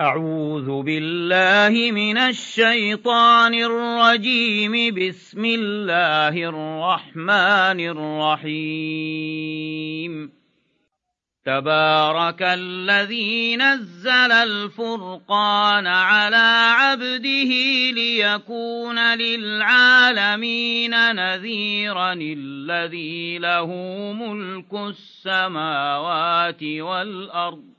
أعوذ بالله من الشيطان الرجيم. بسم الله الرحمن الرحيم. تبارك الذي نزل الفرقان على عبده ليكون للعالمين نذيرا الذي له ملك السماوات والأرض.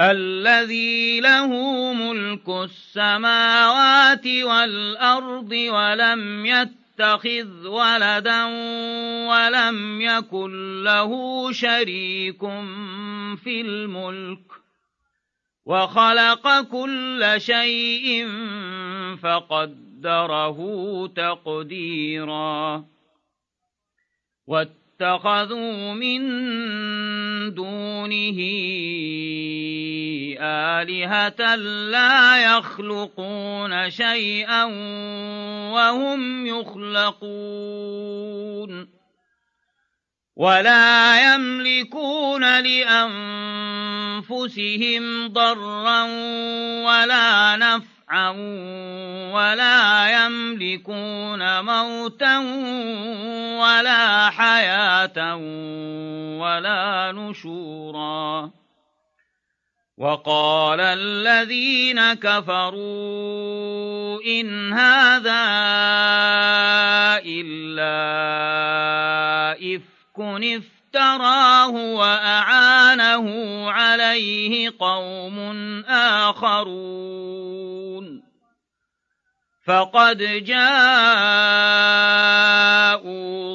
الذي له ملك السماوات والأرض ولم يتخذ ولدا ولم يكن له شريك في الملك وخلق كل شيء فقدره تقديرا. اتخذوا من دونه آلهة لا يخلقون شيئا وهم يخلقون ولا يملكون لأنفسهم ضرا ولا نفعا ولا يملكون موتا ولا حياة ولا نشورا. وقال الذين كفروا إن هذا إلا إفك افتراه وأعانه عليه قوم آخرون. فقد جاءوا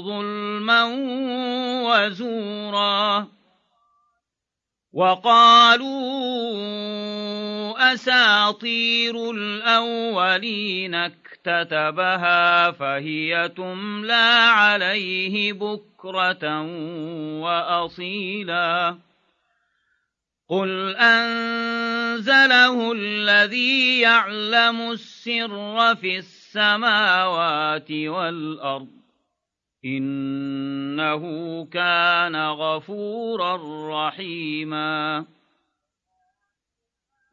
ظلما وزورا وقالوا أساطير الأولين اكتتبها فهي تملى عليه بكرة وأصيلا قل أنزله الذي يعلم السر في السماوات والأرض إنه كان غفورا رحيما.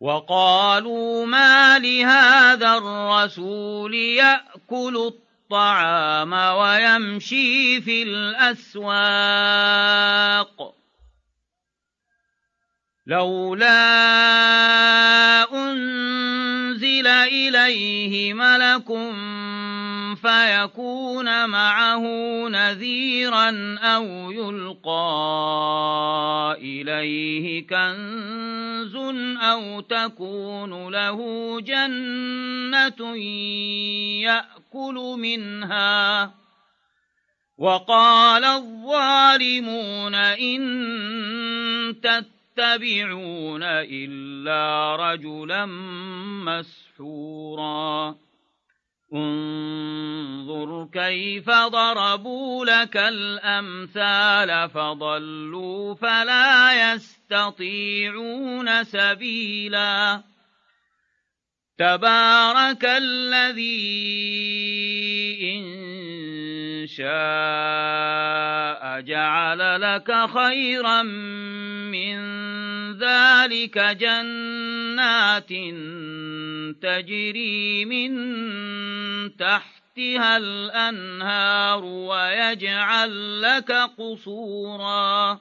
وقالوا ما لهذا الرسول يأكل الطعام ويمشي في الأسواق؟ لولا أنزل إليه ملك فيكون معه نذيرا أو يلقى إليه كنز أو تكون له جنة يأكل منها. وقال الظالمون إن تتبعون إلا رجلا مسحورا. انظر كيف ضربوا لك الأمثال فضلوا فلا يستطيعون سبيلا. تبارك الذي إن شاء جعل لك خيرا من ذلك جنات تجري من تحتها الأنهار ويجعل لك قصورا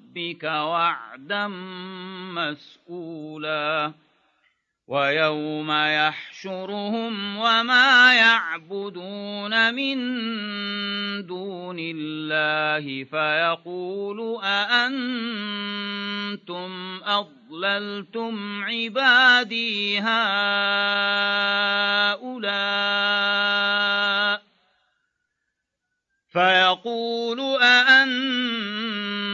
ربك وعدا مسئولا ويوم يحشرهم وما يعبدون من دون الله فيقول أأنتم أضللتم عبادي هؤلاء فيقول أأنتم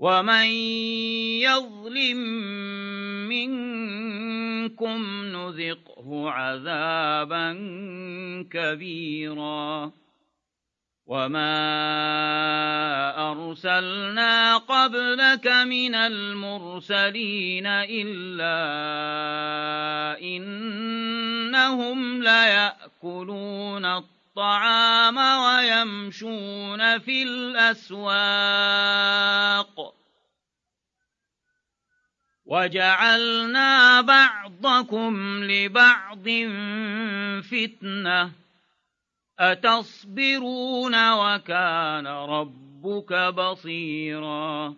ومن يظلم منكم نذقه عذابا كبيرا وما أرسلنا قبلك من المرسلين إلا إنهم ليأكلون الطعام ويمشون في الأسواق. وجعلنا بعضكم لبعض فتنة. أتصبرون وكان ربك بصيرا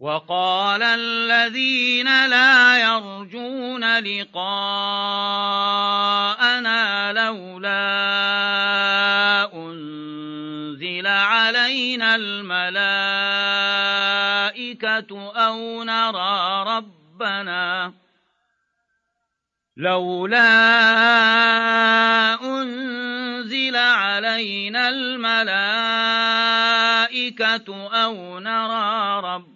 وقال الذين لا يرجون لقاءنا لولا أنزل علينا الملائكة أو نرى ربنا لولا أنزل علينا الملائكة أو نرى ربنا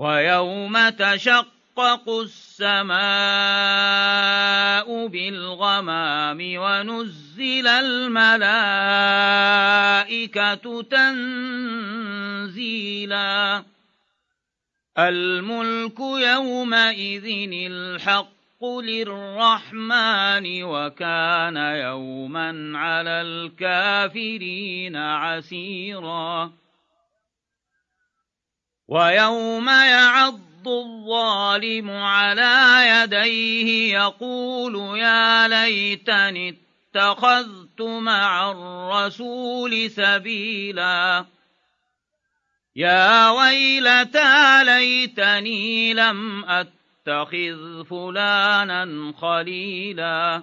ويوم تشق تشقق السماء بالغمام ونزل الملائكة تنزيلا. الملك يومئذ الحق للرحمن وكان يوما على الكافرين عسيرا. ويوم يعض الظالم على يديه يقول يا ليتني اتخذت مع الرسول سبيلا. يا ويلتى ليتني لم أتخذ فلانا خليلا.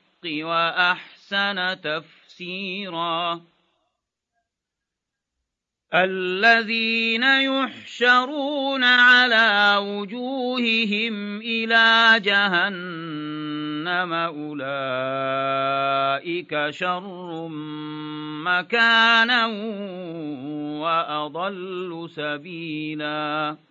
وأحسن تفسيرا. الذين يحشرون على وجوههم إلى جهنم أولئك شر مكانا وأضل سبيلاً.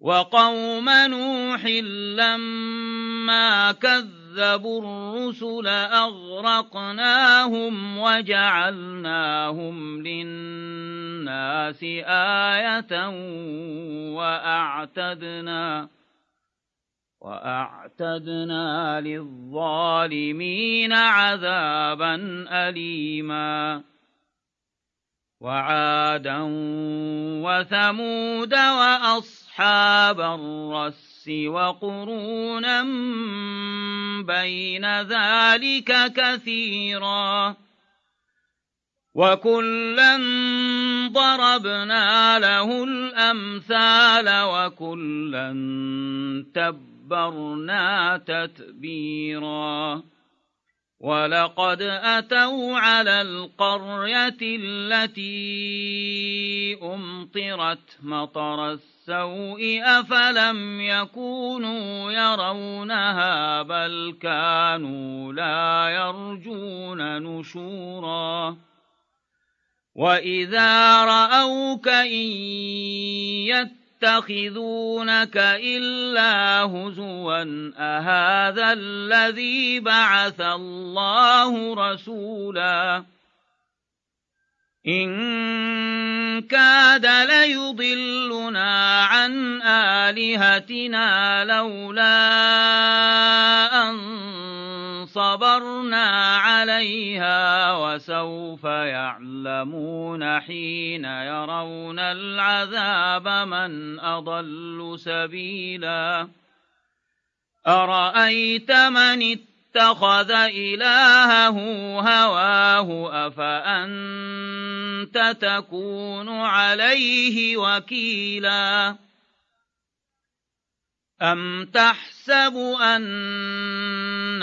وقوم نوح لما كذبوا الرسل أغرقناهم وجعلناهم للناس آية وأعتدنا وأعتدنا للظالمين عذابا أليماً وعادا وثمود وأصحاب الرس وقرونا بين ذلك كثيرا وكلا ضربنا له الأمثال وكلا تبرنا تتبيراً ولقد أتوا على القرية التي أمطرت مطر السوء أفلم يكونوا يرونها بل كانوا لا يرجون نشورا وإذا رأوك إن يتخذونك إلا هزوا أهذا الذي بعث الله رسولا؟ إن كاد ليضلنا عن آلهتنا لولا أن صبرنا عليها وسوف يعلمون حين يرون العذاب من أضل سبيلا. أرأيت من اتخذ إلهه هواه أفأنت تكون عليه وكيلا؟ أم تحسب أن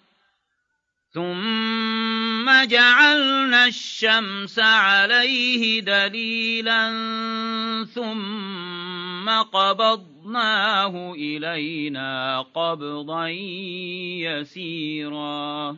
ثم جعلنا الشمس عليه دليلا ثم قبضناه إلينا قبضا يسيرا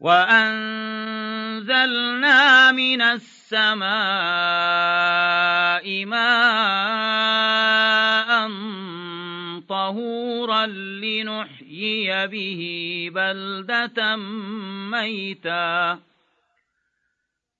وأنزلنا من السماء ماء طهورا لنحيي به بلدة ميتا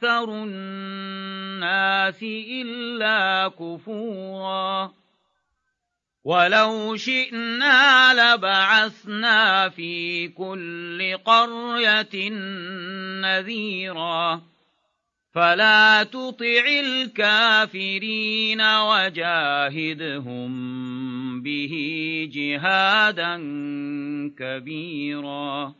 أكثر الناس إلا كفورا ولو شئنا لبعثنا في كل قرية نذيرا فلا تطع الكافرين وجاهدهم به جهادا كبيرا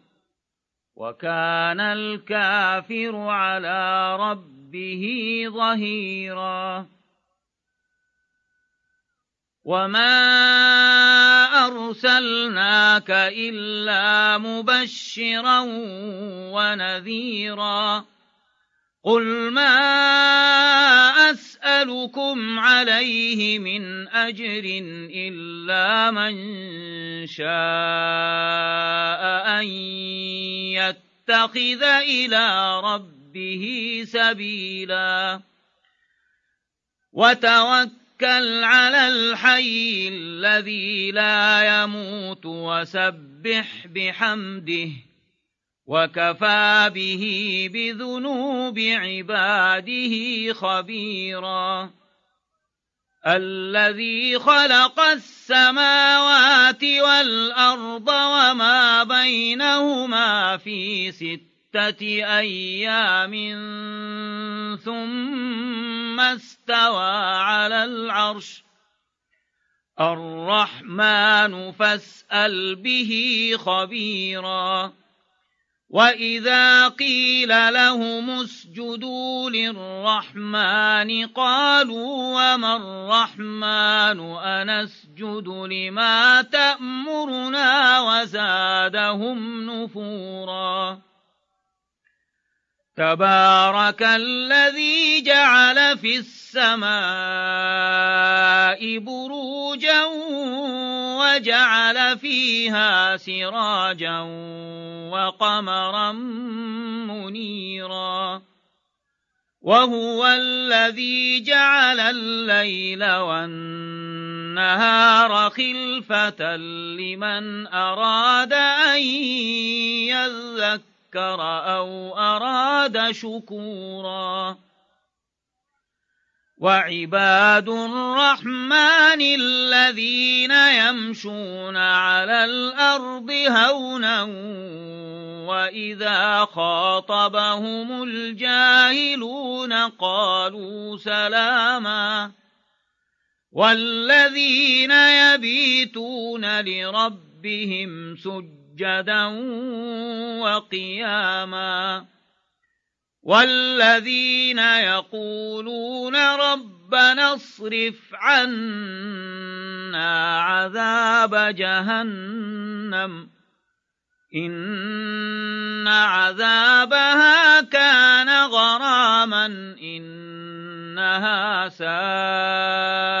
وكان الكافر على ربه ظهيرا. وما أرسلناك إلا مبشرا ونذيرا. قل ما أسألكم عليه من أجر إلا من شاء. يتخذ إلى ربه سبيلا. وتوكل على الحي الذي لا يموت وسبح بحمده. وكفى به بذنوب عباده خبيرا. الذي خلق السماوات والأرض وما بينهما في ستة أيام ثم استوى على العرش. الرحمن فاسأل به خبيراً. وإذا قيل لهم اسجدوا للرحمن قالوا وما الرحمن أنسجد لما تأمرنا وزادهم نفورا تبارك الذي جعل في السماء بروجا وجعل فيها سراجا وقمرا منيرا. وهو الذي جعل الليل والنهار خلفة لمن أراد أن يذكر. أو أراد شكورا. وعباد الرحمن الذين يمشون على الأرض هونا وإذا خاطبهم الجاهلون قالوا سلاما. والذين يبيتون لربهم سجدا وقياما والذين يقولون ربنا اصرف عنا عذاب جهنم إن عذابها كان غراما إنها ساءت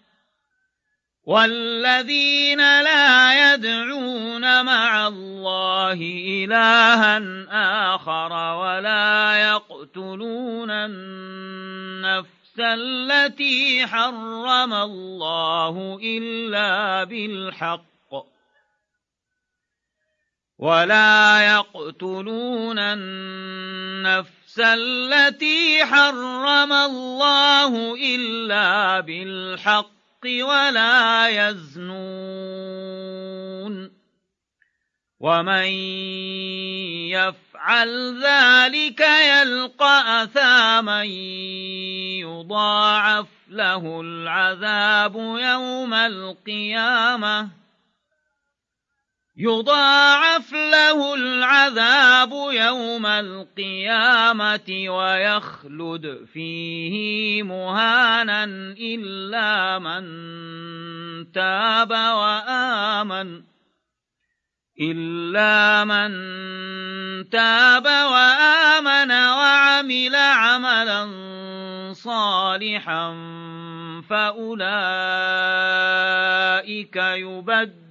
والذين لا يدعون مع الله إلها آخر ولا يقتلون النفس التي حرم الله إلا بالحق ولا يقتلون النفس التي حرم الله إلا بالحق ولا يزنون. ومن يفعل ذلك يلقى أثاما يضاعف له العذاب يوم القيامة. يضاعف له العذاب يوم القيامة ويخلد فيه مهانا إلا من تاب وآمن إلا من تاب وآمن وعمل عملا صالحا فأولئك يبدل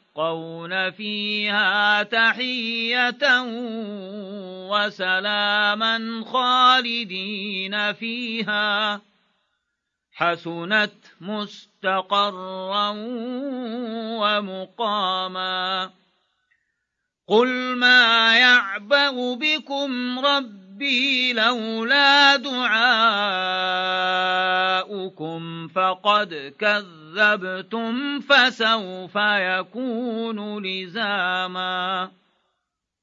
فيها تحية وسلاما خالدين فيها حسنت مستقرا ومقاما قل ما يعبأ بكم ربي لولا دعاؤكم فقد كذبتم فسوف يكون لزاما